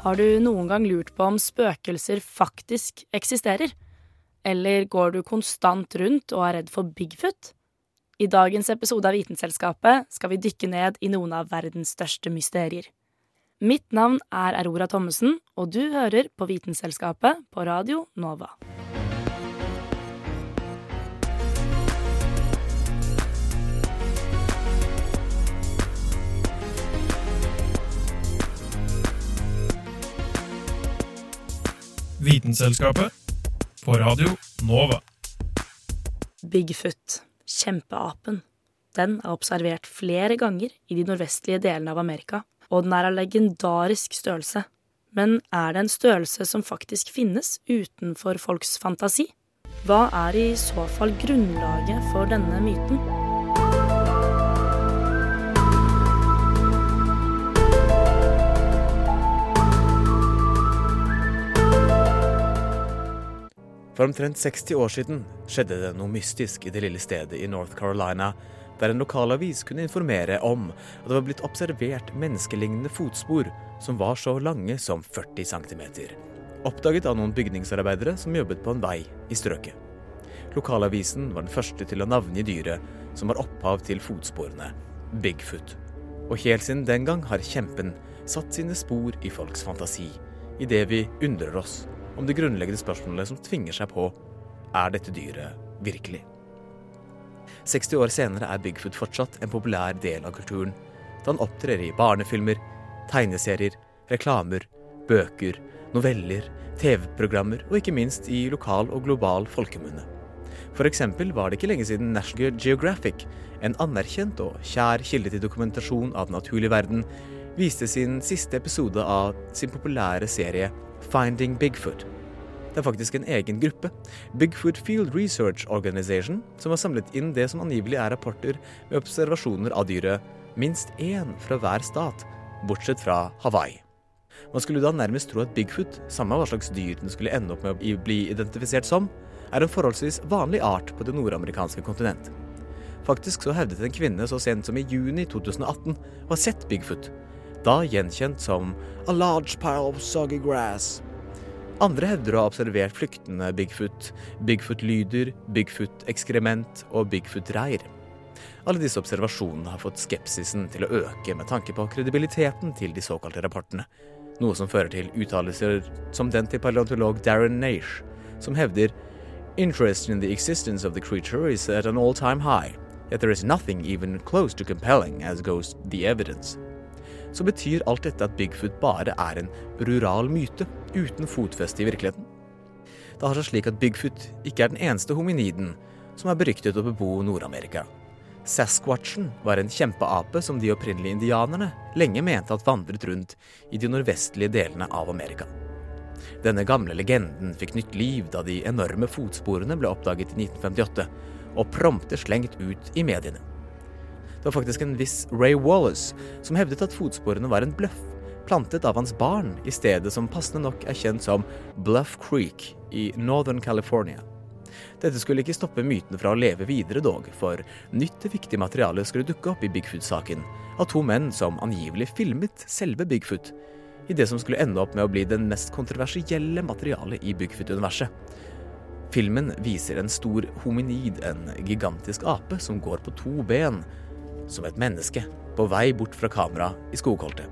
Har du noen gang lurt på om spøkelser faktisk eksisterer? Eller går du konstant rundt og er redd for Bigfoot? I dagens episode av Vitenselskapet skal vi dykke ned i noen av verdens største mysterier. Mitt navn er Aurora Thommessen, og du hører på Vitenselskapet på Radio Nova. Vitenselskapet på Radio Nova. Bigfoot, kjempeapen. Den er observert flere ganger i de nordvestlige delene av Amerika, og den er av legendarisk størrelse. Men er det en størrelse som faktisk finnes utenfor folks fantasi? Hva er i så fall grunnlaget for denne myten? For omtrent 60 år siden skjedde det noe mystisk i det lille stedet i North Carolina, der en lokalavis kunne informere om at det var blitt observert menneskelignende fotspor som var så lange som 40 cm. Oppdaget av noen bygningsarbeidere som jobbet på en vei i strøket. Lokalavisen var den første til å navngi dyret som var opphav til fotsporene, Bigfoot. Og helt siden den gang har kjempen satt sine spor i folks fantasi, idet vi undrer oss om de grunnleggende spørsmålene som tvinger seg på er dette dyret virkelig. 60 år senere er Bigfoot fortsatt en populær del av kulturen, da han opptrer i barnefilmer, tegneserier, reklamer, bøker, noveller, TV-programmer og ikke minst i lokal og global folkemunne. Eksempel var det ikke lenge siden National Geographic, en anerkjent og kjær kilde til dokumentasjon av den naturlige verden, viste sin siste episode av sin populære serie Finding Bigfoot. Det er faktisk en egen gruppe, Bigfoot Field Research Organization, som har samlet inn det som angivelig er rapporter med observasjoner av dyret, minst én fra hver stat, bortsett fra Hawaii. Man skulle da nærmest tro at Bigfoot, samme hva slags dyr den skulle ende opp med å bli identifisert som, er en forholdsvis vanlig art på det nordamerikanske kontinent. Faktisk så hevdet en kvinne så sent som i juni 2018 å ha sett Bigfoot, da gjenkjent som a large pile of soggy grass. Andre hevder å ha observert flyktende Bigfoot, Bigfoot-lyder, Bigfoot-ekskrement og Bigfoot-reir. Alle disse observasjonene har fått skepsisen til å øke med tanke på kredibiliteten til de såkalte rapportene, noe som fører til uttalelser som den til paleontolog Darren Naish, som hevder Interest in the existence of the creature is at an all-time high, yet there is nothing even close to compelling as goes the evidence så betyr alt dette at Bigfoot bare er en rural myte uten fotfeste i virkeligheten. Det har seg slik at Bigfoot ikke er den eneste hominiden som er beryktet å bebo Nord-Amerika. Sasquatchen var en kjempeape som de opprinnelige indianerne lenge mente at vandret rundt i de nordvestlige delene av Amerika. Denne gamle legenden fikk nytt liv da de enorme fotsporene ble oppdaget i 1958, og prompte slengt ut i mediene. Det var faktisk en viss Ray Wallace som hevdet at fotsporene var en bløff, plantet av hans barn i stedet som passende nok er kjent som Bluff Creek i Northern California. Dette skulle ikke stoppe mytene fra å leve videre, dog, for nytt viktig materiale skulle dukke opp i Bigfoot-saken av to menn som angivelig filmet selve Bigfoot, i det som skulle ende opp med å bli den mest kontroversielle materialet i Bigfoot-universet. Filmen viser en stor hominid, en gigantisk ape som går på to ben, som et menneske på vei bort fra kamera i skogholtet.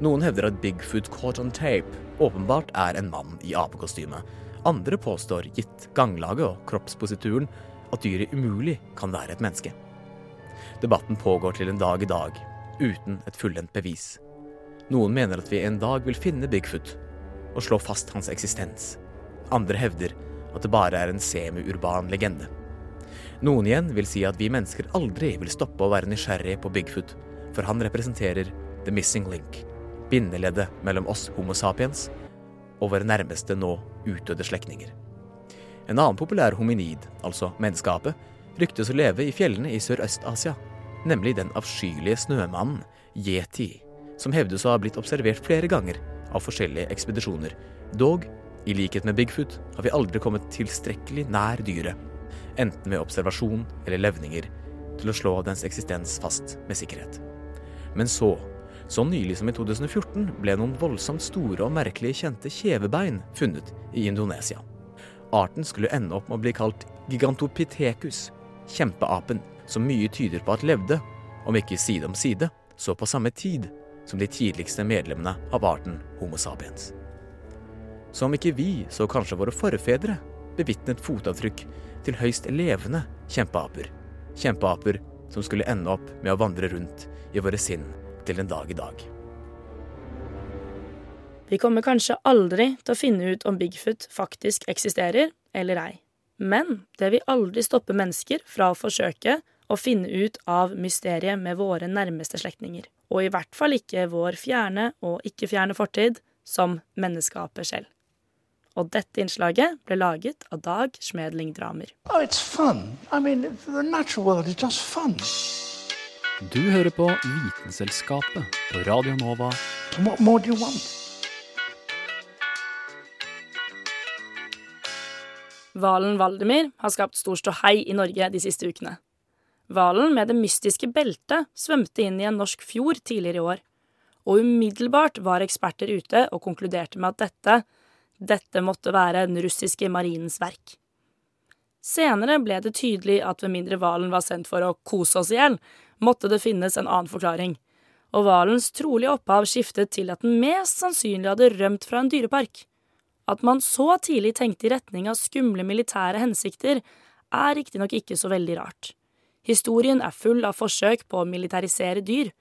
Noen hevder at Bigfoot caught on tape åpenbart er en mann i apekostyme. Andre påstår, gitt ganglaget og kroppsposituren, at dyret umulig kan være et menneske. Debatten pågår til en dag i dag, uten et fullendt bevis. Noen mener at vi en dag vil finne Bigfoot og slå fast hans eksistens. Andre hevder at det bare er en semi-urban legende. Noen igjen vil si at vi mennesker aldri vil stoppe å være nysgjerrige på Bigfoot, for han representerer the missing link, bindeleddet mellom oss Homo sapiens og våre nærmeste nå utdødde slektninger. En annen populær hominid, altså menneskeapet, ryktes å leve i fjellene i Sørøst-Asia, nemlig den avskyelige snømannen, yeti, som hevdes å ha blitt observert flere ganger av forskjellige ekspedisjoner. Dog, i likhet med Bigfoot, har vi aldri kommet tilstrekkelig nær dyret, enten med observasjon eller levninger, til å slå dens eksistens fast med sikkerhet. Men så, så nylig som i 2014, ble noen voldsomt store og merkelige kjente kjevebein funnet i Indonesia. Arten skulle ende opp med å bli kalt Gigantopithecus, kjempeapen, som mye tyder på at levde, om ikke side om side, så på samme tid som de tidligste medlemmene av arten Homo sapiens. Så om ikke vi, så kanskje våre forfedre, bevitnet fotavtrykk til høyst levende kjempeaper. Kjempeaper som skulle ende opp med å vandre rundt i våre sinn til en dag i dag. Vi kommer kanskje aldri til å finne ut om Bigfoot faktisk eksisterer eller ei. Men det vil aldri stoppe mennesker fra å forsøke å finne ut av mysteriet med våre nærmeste slektninger. Og i hvert fall ikke vår fjerne og ikke-fjerne fortid som menneskeapet selv. Og dette innslaget ble laget av Dag Schmedling Dramer. Oh, it's fun. I mean, the natural world is just fun. Du hører på Vitenselskapet på Radio Nova. What more do you want? Hvalen Valdemir har skapt stor ståhei i Norge de siste ukene. Hvalen med det mystiske beltet svømte inn i en norsk fjord tidligere i år, og umiddelbart var eksperter ute og konkluderte med at dette, dette måtte være den russiske marinens verk. Senere ble det tydelig at ved mindre hvalen var sendt for å kose oss i hjel, måtte det finnes en annen forklaring, og hvalens trolige opphav skiftet til at den mest sannsynlig hadde rømt fra en dyrepark. At man så tidlig tenkte i retning av skumle militære hensikter, er riktignok ikke så veldig rart. Historien er full av forsøk på å militarisere dyr.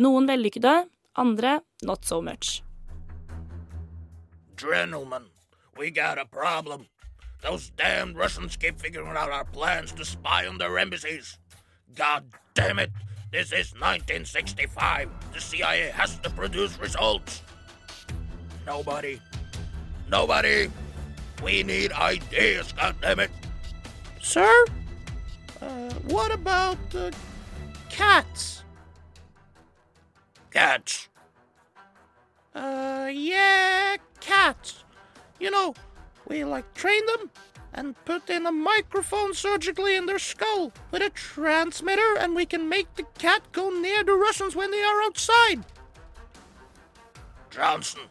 Noen vellykkede, andre not so much. Gentlemen, we got a problem. Those damned Russians keep figuring out our plans to spy on their embassies. God damn it! This is 1965. The CIA has to produce results. Nobody. Nobody. We need ideas, God damn it. Sir? Uh, what about uh, cats? Cats? Uh, yeah, cats. You know, we like train them and put in a microphone surgically in their skull with a transmitter, and we can make the cat go near the Russians when they are outside. Johnson,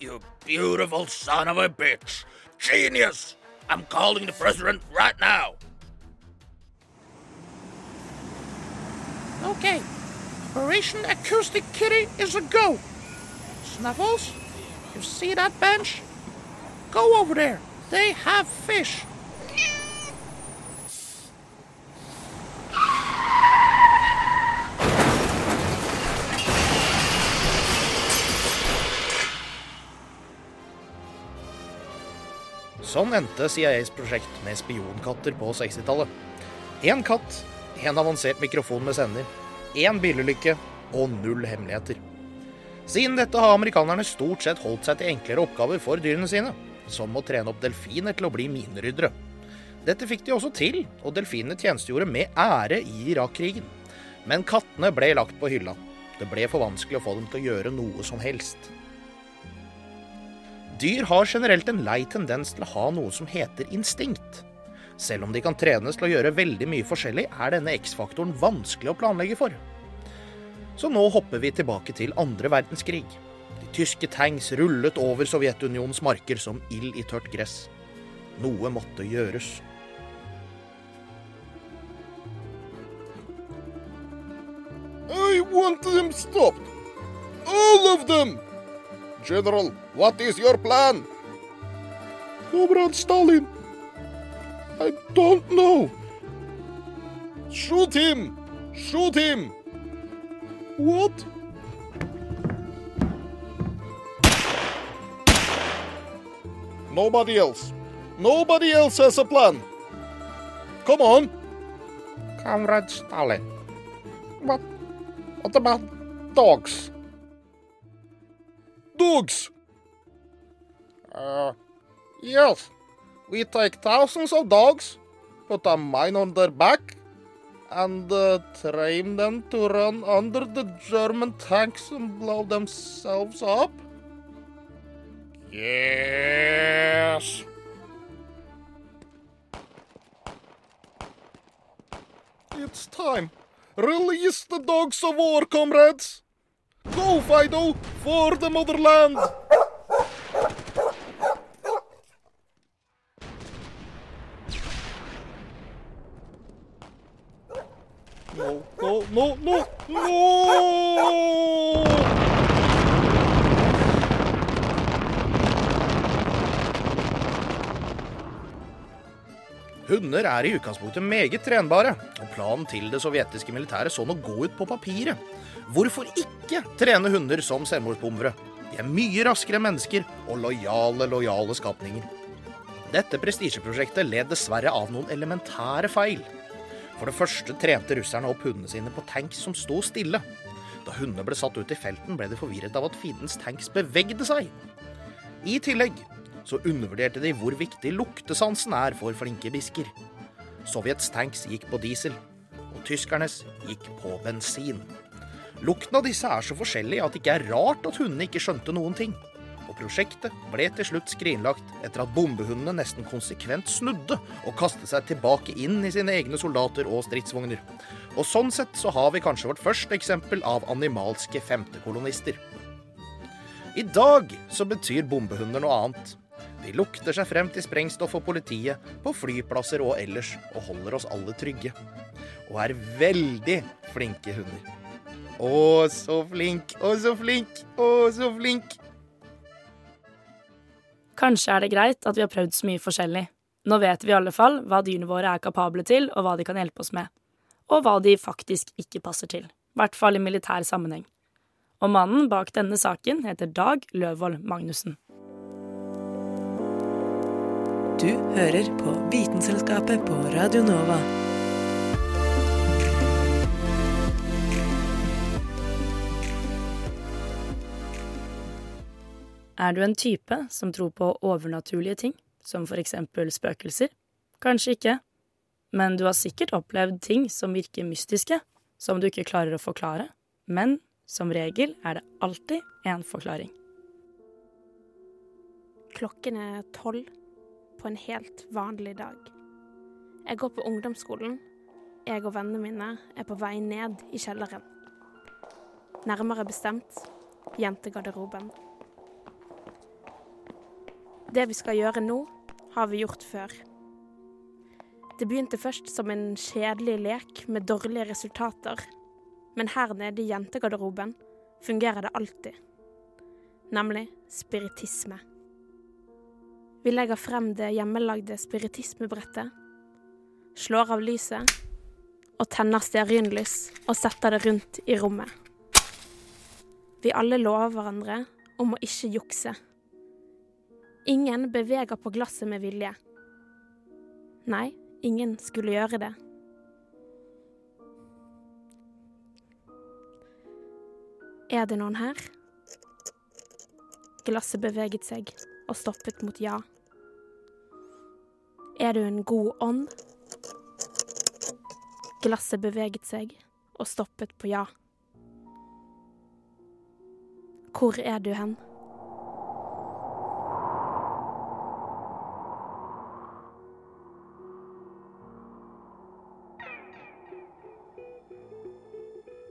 you beautiful son of a bitch. Genius! I'm calling the president right now. Okay, Operation Acoustic Kitty is a go. Snuffles, you see that bench? Go over there. They have fish. Sånn endte CIAs prosjekt med spionkatter på 60-tallet. Én katt, én avansert mikrofon med sender, én bilulykke og null hemmeligheter. Siden dette har amerikanerne stort sett holdt seg til enklere oppgaver for dyrene sine, som å trene opp delfiner til å bli mineryddere. Dette fikk de også til, og delfinene tjenestegjorde med ære i Irak-krigen. Men kattene ble lagt på hylla. Det ble for vanskelig å få dem til å gjøre noe som helst. Dyr har generelt en lei tendens til å ha noe som heter instinkt. Selv om de kan trenes til å gjøre veldig mye forskjellig, er denne X-faktoren vanskelig å planlegge for. Så nå hopper vi tilbake til andre verdenskrig. De tyske tanks rullet over Sovjetunionens marker som ild i tørt gress. Noe måtte gjøres. I want them stopped. All of them! General, what is your plan? Comrade Stalin. I don't know. Shoot him! Shoot him! What? Nobody else. Nobody else has a plan. Come on. Comrade Stalin. What, what about dogs. Dogs! Uh, yes, we take thousands of dogs, put a mine on their back, and uh, train them to run under the German tanks and blow themselves up. Yes! It's time. Release the dogs of war, comrades. Go, Fido, for the motherland. No, no, no! Hunder er i utgangspunktet meget trenbare, og planen til det sovjetiske militæret så nå gå ut på papiret. Hvorfor ikke trene hunder som selvmordsbombere? De er mye raskere enn mennesker og lojale, lojale skapninger. Dette prestisjeprosjektet led dessverre av noen elementære feil. For det første trente russerne opp hundene sine på tanks som sto stille. Da hundene ble satt ut i felten, ble de forvirret av at fiendens tanks bevegde seg. I tillegg så undervurderte de hvor viktig luktesansen er for flinke bisker. Sovjets tanks gikk på diesel, og tyskernes gikk på bensin. Lukten av disse er så forskjellig at det ikke er rart at hundene ikke skjønte noen ting. Prosjektet ble til slutt skrinlagt etter at bombehundene nesten konsekvent snudde og kastet seg tilbake inn i sine egne soldater og stridsvogner. Og sånn sett så har vi kanskje vårt første eksempel av animalske femtekolonister. I dag så betyr bombehunder noe annet. De lukter seg frem til sprengstoff og politiet, på flyplasser og ellers, og holder oss alle trygge. Og er veldig flinke hunder. Å, så flink, å, så flink, å, så flink. Kanskje er det greit at vi har prøvd så mye forskjellig. Nå vet vi i alle fall hva dyrene våre er kapable til, og hva de kan hjelpe oss med. Og hva de faktisk ikke passer til. I hvert fall i militær sammenheng. Og mannen bak denne saken heter Dag Løvold Magnussen. Du hører på Vitenselskapet på Radio Nova. Er du en type som tror på overnaturlige ting, som for eksempel spøkelser? Kanskje ikke, men du har sikkert opplevd ting som virker mystiske, som du ikke klarer å forklare, men som regel er det alltid en forklaring. Klokken er tolv på en helt vanlig dag. Jeg går på ungdomsskolen. Jeg og vennene mine er på vei ned i kjelleren. Nærmere bestemt jentegarderoben. Det vi skal gjøre nå, har vi gjort før. Det begynte først som en kjedelig lek med dårlige resultater, men her nede i jentegarderoben fungerer det alltid. Nemlig spiritisme. Vi legger frem det hjemmelagde spiritismebrettet, slår av lyset og tenner stearinlys og setter det rundt i rommet. Vi alle lover hverandre om å ikke jukse. Ingen beveger på glasset med vilje. Nei, ingen skulle gjøre det. Er det noen her? Glasset beveget seg og stoppet mot ja. Er du en god ånd? Glasset beveget seg og stoppet på ja. Hvor er du hen?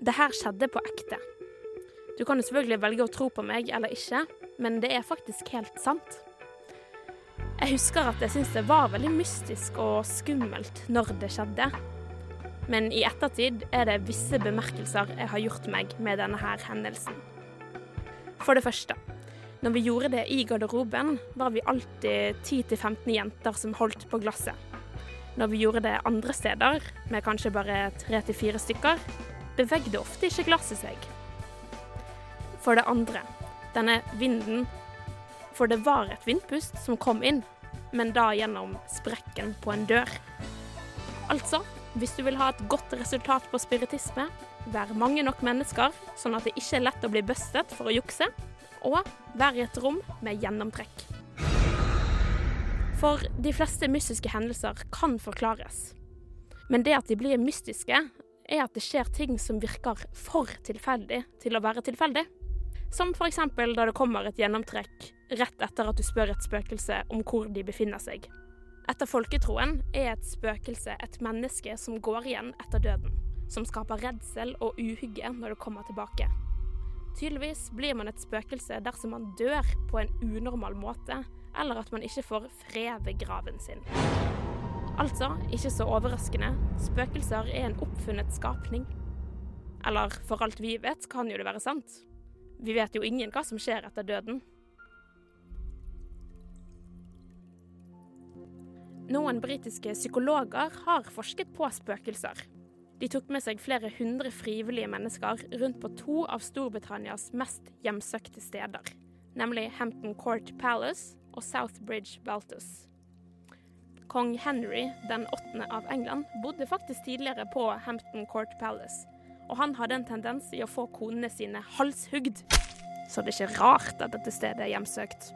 Det her skjedde på ekte. Du kan jo selvfølgelig velge å tro på meg eller ikke, men det er faktisk helt sant. Jeg husker at jeg syntes det var veldig mystisk og skummelt når det skjedde. Men i ettertid er det visse bemerkelser jeg har gjort meg med denne her hendelsen. For det første, når vi gjorde det i garderoben, var vi alltid 10-15 jenter som holdt på glasset. Når vi gjorde det andre steder, med kanskje bare 3-4 stykker, bevegde ofte ikke glasset seg. For det andre, denne vinden For det var et vindpust som kom inn, men da gjennom sprekken på en dør. Altså, Hvis du vil ha et godt resultat på spiritisme, vær mange nok mennesker, sånn at det ikke er lett å bli bustet for å jukse, og vær i et rom med gjennomtrekk. For de fleste mystiske hendelser kan forklares. Men det at de blir mystiske, er at det skjer ting som virker for tilfeldig til å være tilfeldig. Som f.eks. da det kommer et gjennomtrekk rett etter at du spør et spøkelse om hvor de befinner seg. Etter folketroen er et spøkelse et menneske som går igjen etter døden. Som skaper redsel og uhygge når det kommer tilbake. Tydeligvis blir man et spøkelse dersom man dør på en unormal måte, eller at man ikke får fred ved graven sin. Altså, ikke så overraskende, spøkelser er en oppfunnet skapning. Eller for alt vi vet, kan jo det være sant. Vi vet jo ingen hva som skjer etter døden. Noen britiske psykologer har forsket på spøkelser. De tok med seg flere hundre frivillige mennesker rundt på to av Storbritannias mest hjemsøkte steder, nemlig Hampton Court Palace og Southbridge Baltus. Kong Henry den åttende av England bodde faktisk tidligere på Hampton Court Palace, og han hadde en tendens i å få konene sine halshugd, så det er ikke rart at dette stedet er hjemsøkt.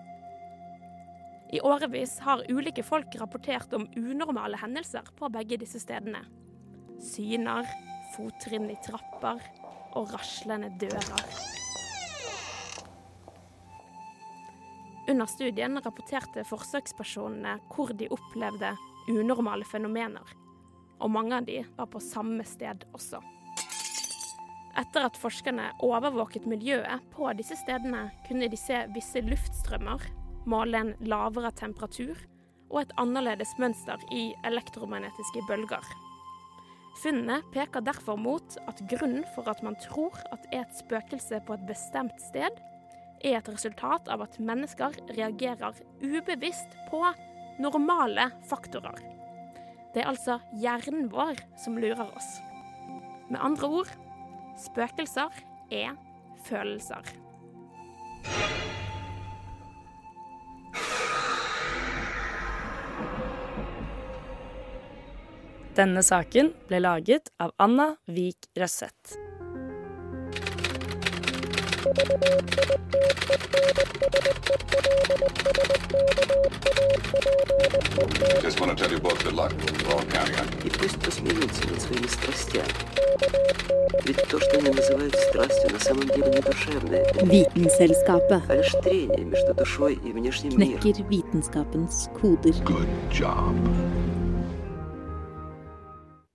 I årevis har ulike folk rapportert om unormale hendelser på begge disse stedene. Syner, fottrinn i trapper og raslende dører. Under studien rapporterte forsøkspersonene hvor de opplevde unormale fenomener, og mange av de var på samme sted også. Etter at forskerne overvåket miljøet på disse stedene, kunne de se visse luftstrømmer måle en lavere temperatur og et annerledes mønster i elektromagnetiske bølger. Funnene peker derfor mot at grunnen for at man tror at et spøkelse på et bestemt sted, er et resultat av at mennesker reagerer ubevisst på normale faktorer. Det er altså hjernen vår som lurer oss. Med andre ord spøkelser er følelser. Denne saken ble laget av Anna Vik Røsseth. Just want to tell you both good luck. We're all counting on you. И пусть посмеются над своими страстями. Ведь то, что они называют страстью, на самом деле не душевное. Vitenselskapet А лишь трение между душой и внешним миром. knekker vitenskapens koder.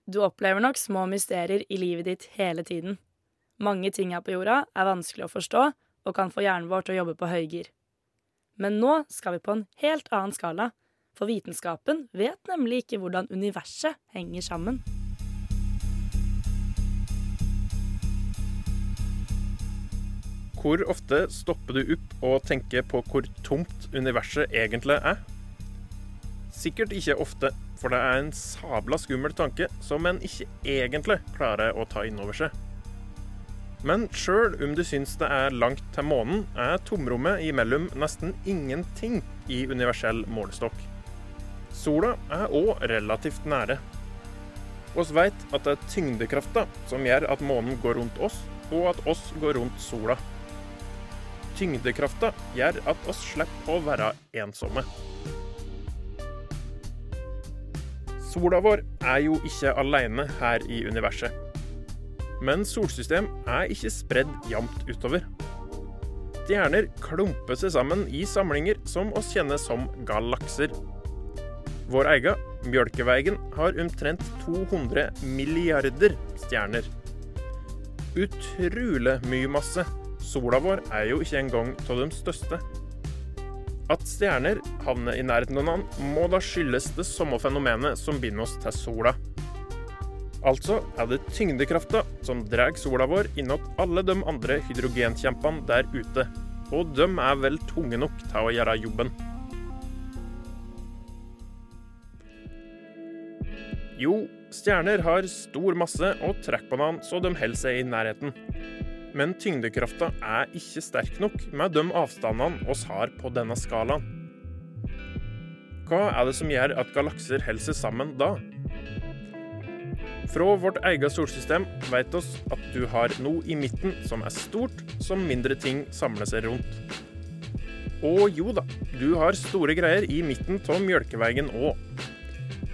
Du opplever nok små mysterier i livet ditt hele tiden. Mange ting her på jorda er vanskelig å forstå og kan få hjernen vår til å jobbe på høygir. Men nå skal vi på en helt annen skala, for vitenskapen vet nemlig ikke hvordan universet henger sammen. Hvor ofte stopper du opp og tenker på hvor tomt universet egentlig er? Sikkert ikke ofte, for det er en sabla skummel tanke som en ikke egentlig klarer å ta inn over seg. Men sjøl om du syns det er langt til månen, er tomrommet imellom nesten ingenting i universell målestokk. Sola er òg relativt nære. Vi veit at det er tyngdekrafta som gjør at månen går rundt oss, og at oss går rundt sola. Tyngdekrafta gjør at oss slipper å være ensomme. Sola vår er jo ikke alene her i universet. Men solsystem er ikke spredd jevnt utover. Stjerner klumper seg sammen i samlinger som oss kjenner som galakser. Vår egen, Mjølkeveien, har omtrent 200 milliarder stjerner. Utrolig mye masse. Sola vår er jo ikke engang av de største. At stjerner havner i nærheten av hverandre, må da skyldes det samme fenomenet som binder oss til sola. Altså er det tyngdekrafta som drar sola vår innåt alle de andre hydrogenkjempene der ute. Og de er vel tunge nok til å gjøre jobben. Jo, stjerner har stor masse og trekkbanan så de holder seg i nærheten. Men tyngdekrafta er ikke sterk nok med de avstandene oss har på denne skalaen. Hva er det som gjør at galakser holder seg sammen da? Fra vårt eget solsystem vet oss at du har noe i midten som er stort, som mindre ting samler seg rundt. Og jo da, du har store greier i midten av Mjølkeveien òg.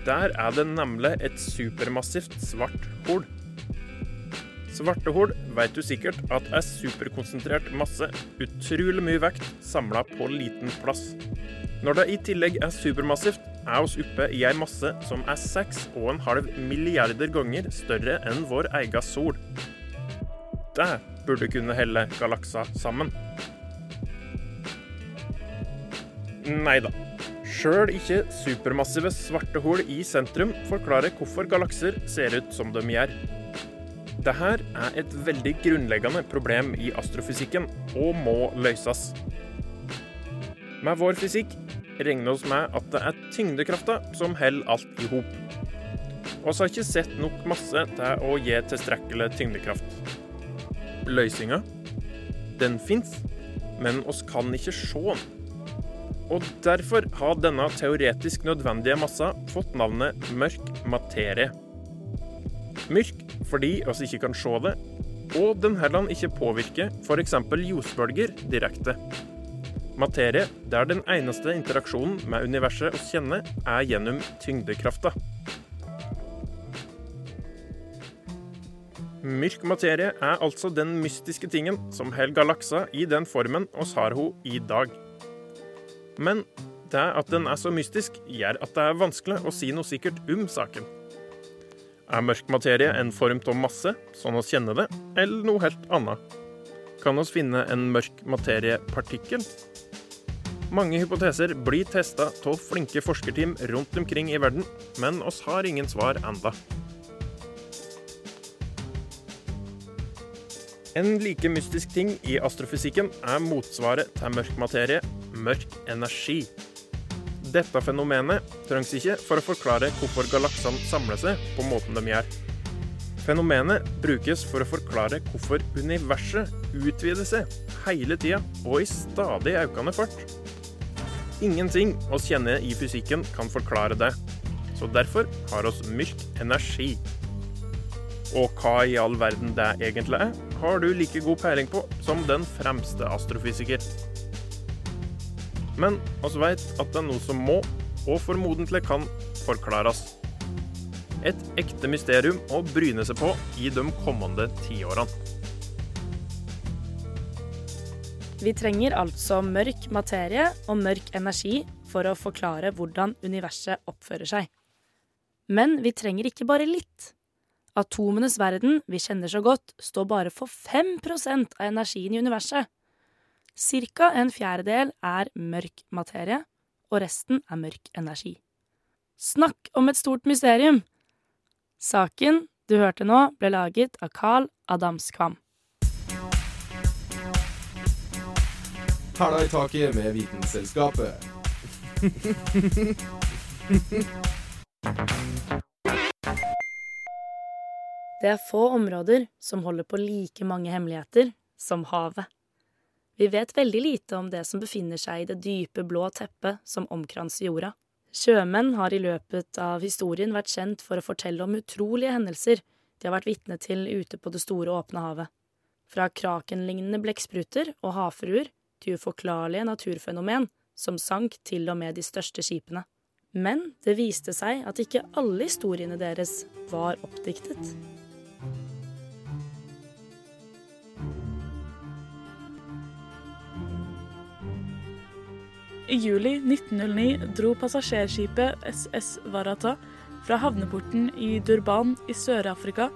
Der er det nemlig et supermassivt svart hull. Svarte hull vet du sikkert at er superkonsentrert masse, utrolig mye vekt samla på liten plass. Når det i tillegg er supermassivt, er oss oppe i ei masse som er 6,5 milliarder ganger større enn vår egen sol. Det burde kunne helle galakser sammen. Nei da. Sjøl ikke supermassive svarte hull i sentrum forklarer hvorfor galakser ser ut som de gjør. Dette er et veldig grunnleggende problem i astrofysikken, og må løses. Med vår fysikk regner oss med at det er tyngdekrafta som holder alt i hop. Vi har ikke sett nok masse til å gi tilstrekkelig tyngdekraft. Løsninga? Den fins, men oss kan ikke se den. Og derfor har denne teoretisk nødvendige massa fått navnet mørk materie. Mørk fordi oss ikke kan se det, og den heller ikke påvirker f.eks. ljosbølger direkte. Materie der den eneste interaksjonen med universet vi kjenner, er gjennom tyngdekrafta. Mørk materie er altså den mystiske tingen som holder galaksa i den formen oss har hun i dag. Men det at den er så mystisk, gjør at det er vanskelig å si noe sikkert om saken. Er mørk materie en form av masse, sånn oss kjenner det, eller noe helt annet? Kan oss finne en mørk materiepartikkel? Mange hypoteser blir testa av flinke forskerteam rundt omkring i verden, men oss har ingen svar enda. En like mystisk ting i astrofysikken er motsvaret til mørk materie, mørk energi. Dette fenomenet trengs ikke for å forklare hvorfor galaksene samler seg på måten de gjør. Fenomenet brukes for å forklare hvorfor universet utvider seg hele tida og i stadig økende fart. Ingenting oss kjenner i fysikken kan forklare det, så derfor har oss mørk energi. Og hva i all verden det egentlig er, har du like god peiling på som den fremste astrofysiker. Men oss veit at det er noe som må, og formodentlig kan, forklares. Et ekte mysterium å bryne seg på i de kommende tiårene. Vi trenger altså mørk materie og mørk energi for å forklare hvordan universet oppfører seg. Men vi trenger ikke bare litt. Atomenes verden, vi kjenner så godt, står bare for 5% av energien i universet. Cirka en fjerdedel er mørk materie, og resten er mørk energi. Snakk om et stort mysterium! Saken du hørte nå, ble laget av Carl Adamskvam. Hæla i taket med Vitenselskapet. Det er få områder som holder på like mange hemmeligheter som havet. Vi vet veldig lite om det som befinner seg i det dype, blå teppet som omkranser jorda. Sjømenn har i løpet av historien vært kjent for å fortelle om utrolige hendelser de har vært vitne til ute på det store, åpne havet. Fra krakenlignende blekkspruter og havfruer til uforklarlige naturfenomen som sank til og med de største skipene. Men det viste seg at ikke alle historiene deres var oppdiktet. I juli 1909 dro passasjerskipet SS Varata fra havneporten i Durban i Sør-Afrika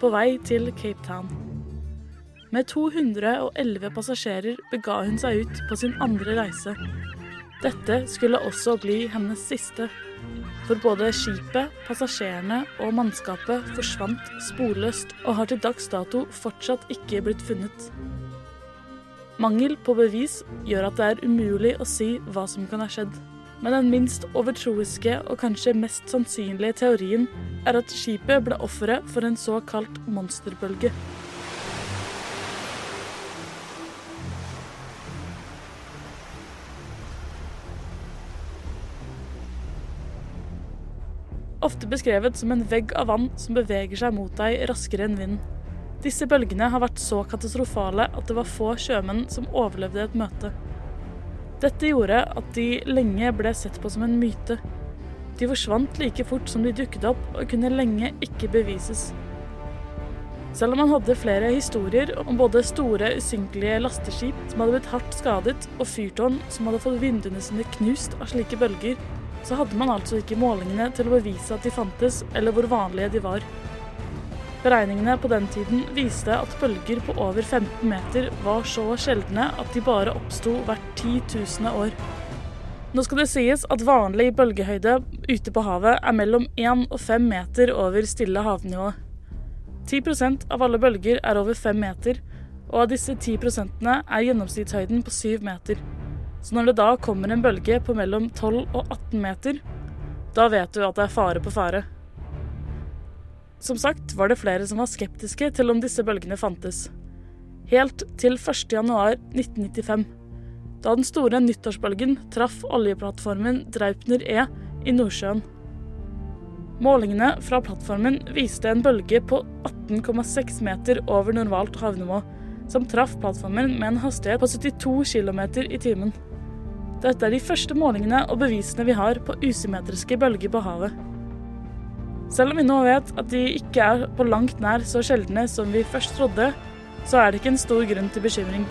på vei til Cape Town. Med 211 passasjerer bega hun seg ut på sin andre reise. Dette skulle også bli hennes siste. For både skipet, passasjerene og mannskapet forsvant sporløst og har til dags dato fortsatt ikke blitt funnet. Mangel på bevis gjør at det er umulig å si hva som kan ha skjedd. Men den minst overtroiske og kanskje mest sannsynlige teorien er at skipet ble offeret for en såkalt monsterbølge. Ofte beskrevet som en vegg av vann som beveger seg mot deg raskere enn vinden. Disse bølgene har vært så katastrofale at det var få sjømenn som overlevde et møte. Dette gjorde at de lenge ble sett på som en myte. De forsvant like fort som de dukket opp, og kunne lenge ikke bevises. Selv om man hadde flere historier om både store, usynkelige lasteskip som hadde blitt hardt skadet, og fyrtårn som hadde fått vinduene sine knust av slike bølger, så hadde man altså ikke målingene til å bevise at de fantes, eller hvor vanlige de var. Beregningene på den tiden viste at bølger på over 15 meter var så sjeldne at de bare oppsto hvert titusener år. Nå skal det sies at vanlig bølgehøyde ute på havet er mellom 1 og 5 meter over stille havnivå. 10% av alle bølger er over 5 meter, og av disse 10% er gjennomsnittshøyden på 7 meter. Så når det da kommer en bølge på mellom 12 og 18 meter, da vet du at det er fare på fare. Som sagt var det flere som var skeptiske til om disse bølgene fantes. Helt til 1.1.1995, da den store nyttårsbølgen traff oljeplattformen Draupner E i Nordsjøen. Målingene fra plattformen viste en bølge på 18,6 meter over normalt havnivå, som traff plattformen med en hastighet på 72 km i timen. Dette er de første målingene og bevisene vi har på usymmetriske bølger på havet. Selv om vi nå vet at de ikke er på langt nær så sjeldne som vi først trodde, så er det ikke en stor grunn til bekymring.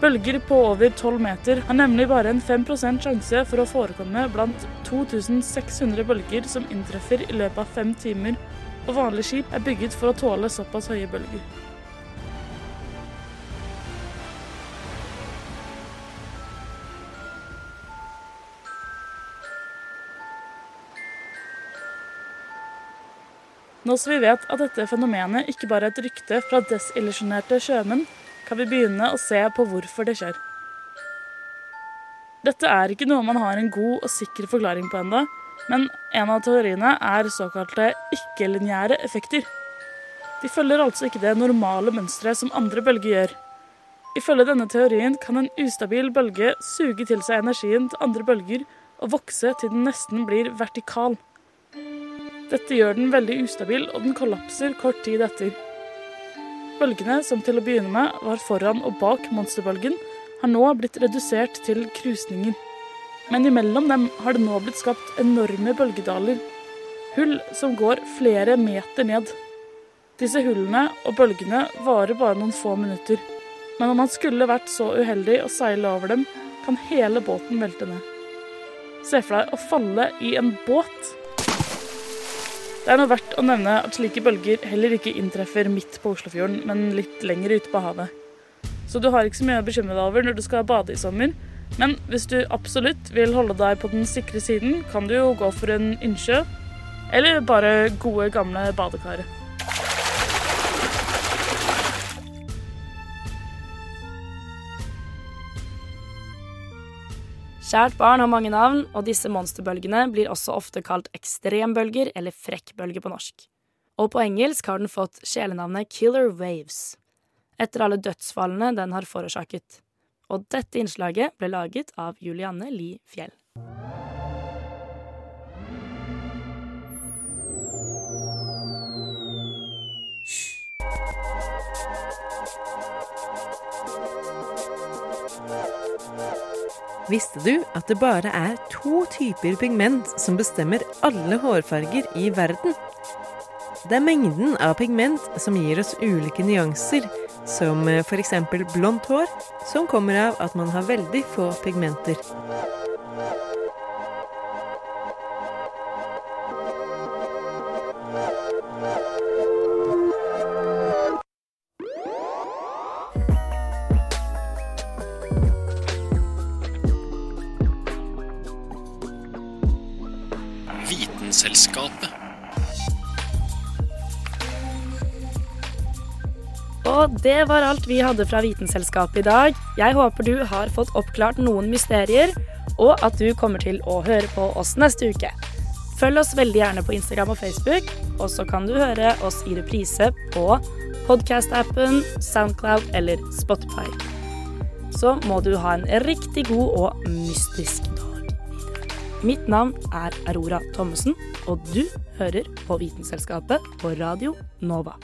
Bølger på over 12 meter har nemlig bare en 5 sjanse for å forekomme blant 2600 bølger som inntreffer i løpet av fem timer, og vanlige skip er bygget for å tåle såpass høye bølger. Nå som vi vet at dette fenomenet ikke bare er et rykte fra desillusjonerte sjømenn, kan vi begynne å se på hvorfor det skjer. Dette er ikke noe man har en god og sikker forklaring på ennå, men en av teoriene er såkalte ikke-lineære effekter. De følger altså ikke det normale mønsteret som andre bølger gjør. Ifølge denne teorien kan en ustabil bølge suge til seg energien til andre bølger og vokse til den nesten blir vertikal. Dette gjør den veldig ustabil, og den kollapser kort tid etter. Bølgene, som til å begynne med var foran og bak monsterbølgen, har nå blitt redusert til krusninger. Men imellom dem har det nå blitt skapt enorme bølgedaler. Hull som går flere meter ned. Disse hullene og bølgene varer bare noen få minutter. Men om man skulle vært så uheldig å seile over dem, kan hele båten velte ned. Se for deg å falle i en båt det er nå verdt å nevne at slike bølger heller ikke inntreffer midt på Oslofjorden, men litt lenger ute på havet. Så du har ikke så mye å bekymre deg over når du skal bade i sommer. Men hvis du absolutt vil holde deg på den sikre siden, kan du jo gå for en innsjø. Eller bare gode, gamle badekaret. Kjært barn har mange navn, og disse monsterbølgene blir også ofte kalt ekstrembølger eller frekkbølger på norsk. Og på engelsk har den fått kjælenavnet Killer Waves, etter alle dødsfallene den har forårsaket. Og dette innslaget ble laget av Julianne Li Fjell. Visste du at det bare er to typer pigment som bestemmer alle hårfarger i verden? Det er mengden av pigment som gir oss ulike nyanser, som f.eks. blondt hår, som kommer av at man har veldig få pigmenter. Det var alt vi hadde fra Vitenselskapet i dag. Jeg håper du har fått oppklart noen mysterier, og at du kommer til å høre på oss neste uke. Følg oss veldig gjerne på Instagram og Facebook, og så kan du høre oss i reprise på podkast-appen, Soundcloud eller Spotify. Så må du ha en riktig god og mystisk dag. Mitt navn er Aurora Thommessen. Og du hører på Vitenselskapet på Radio Nova.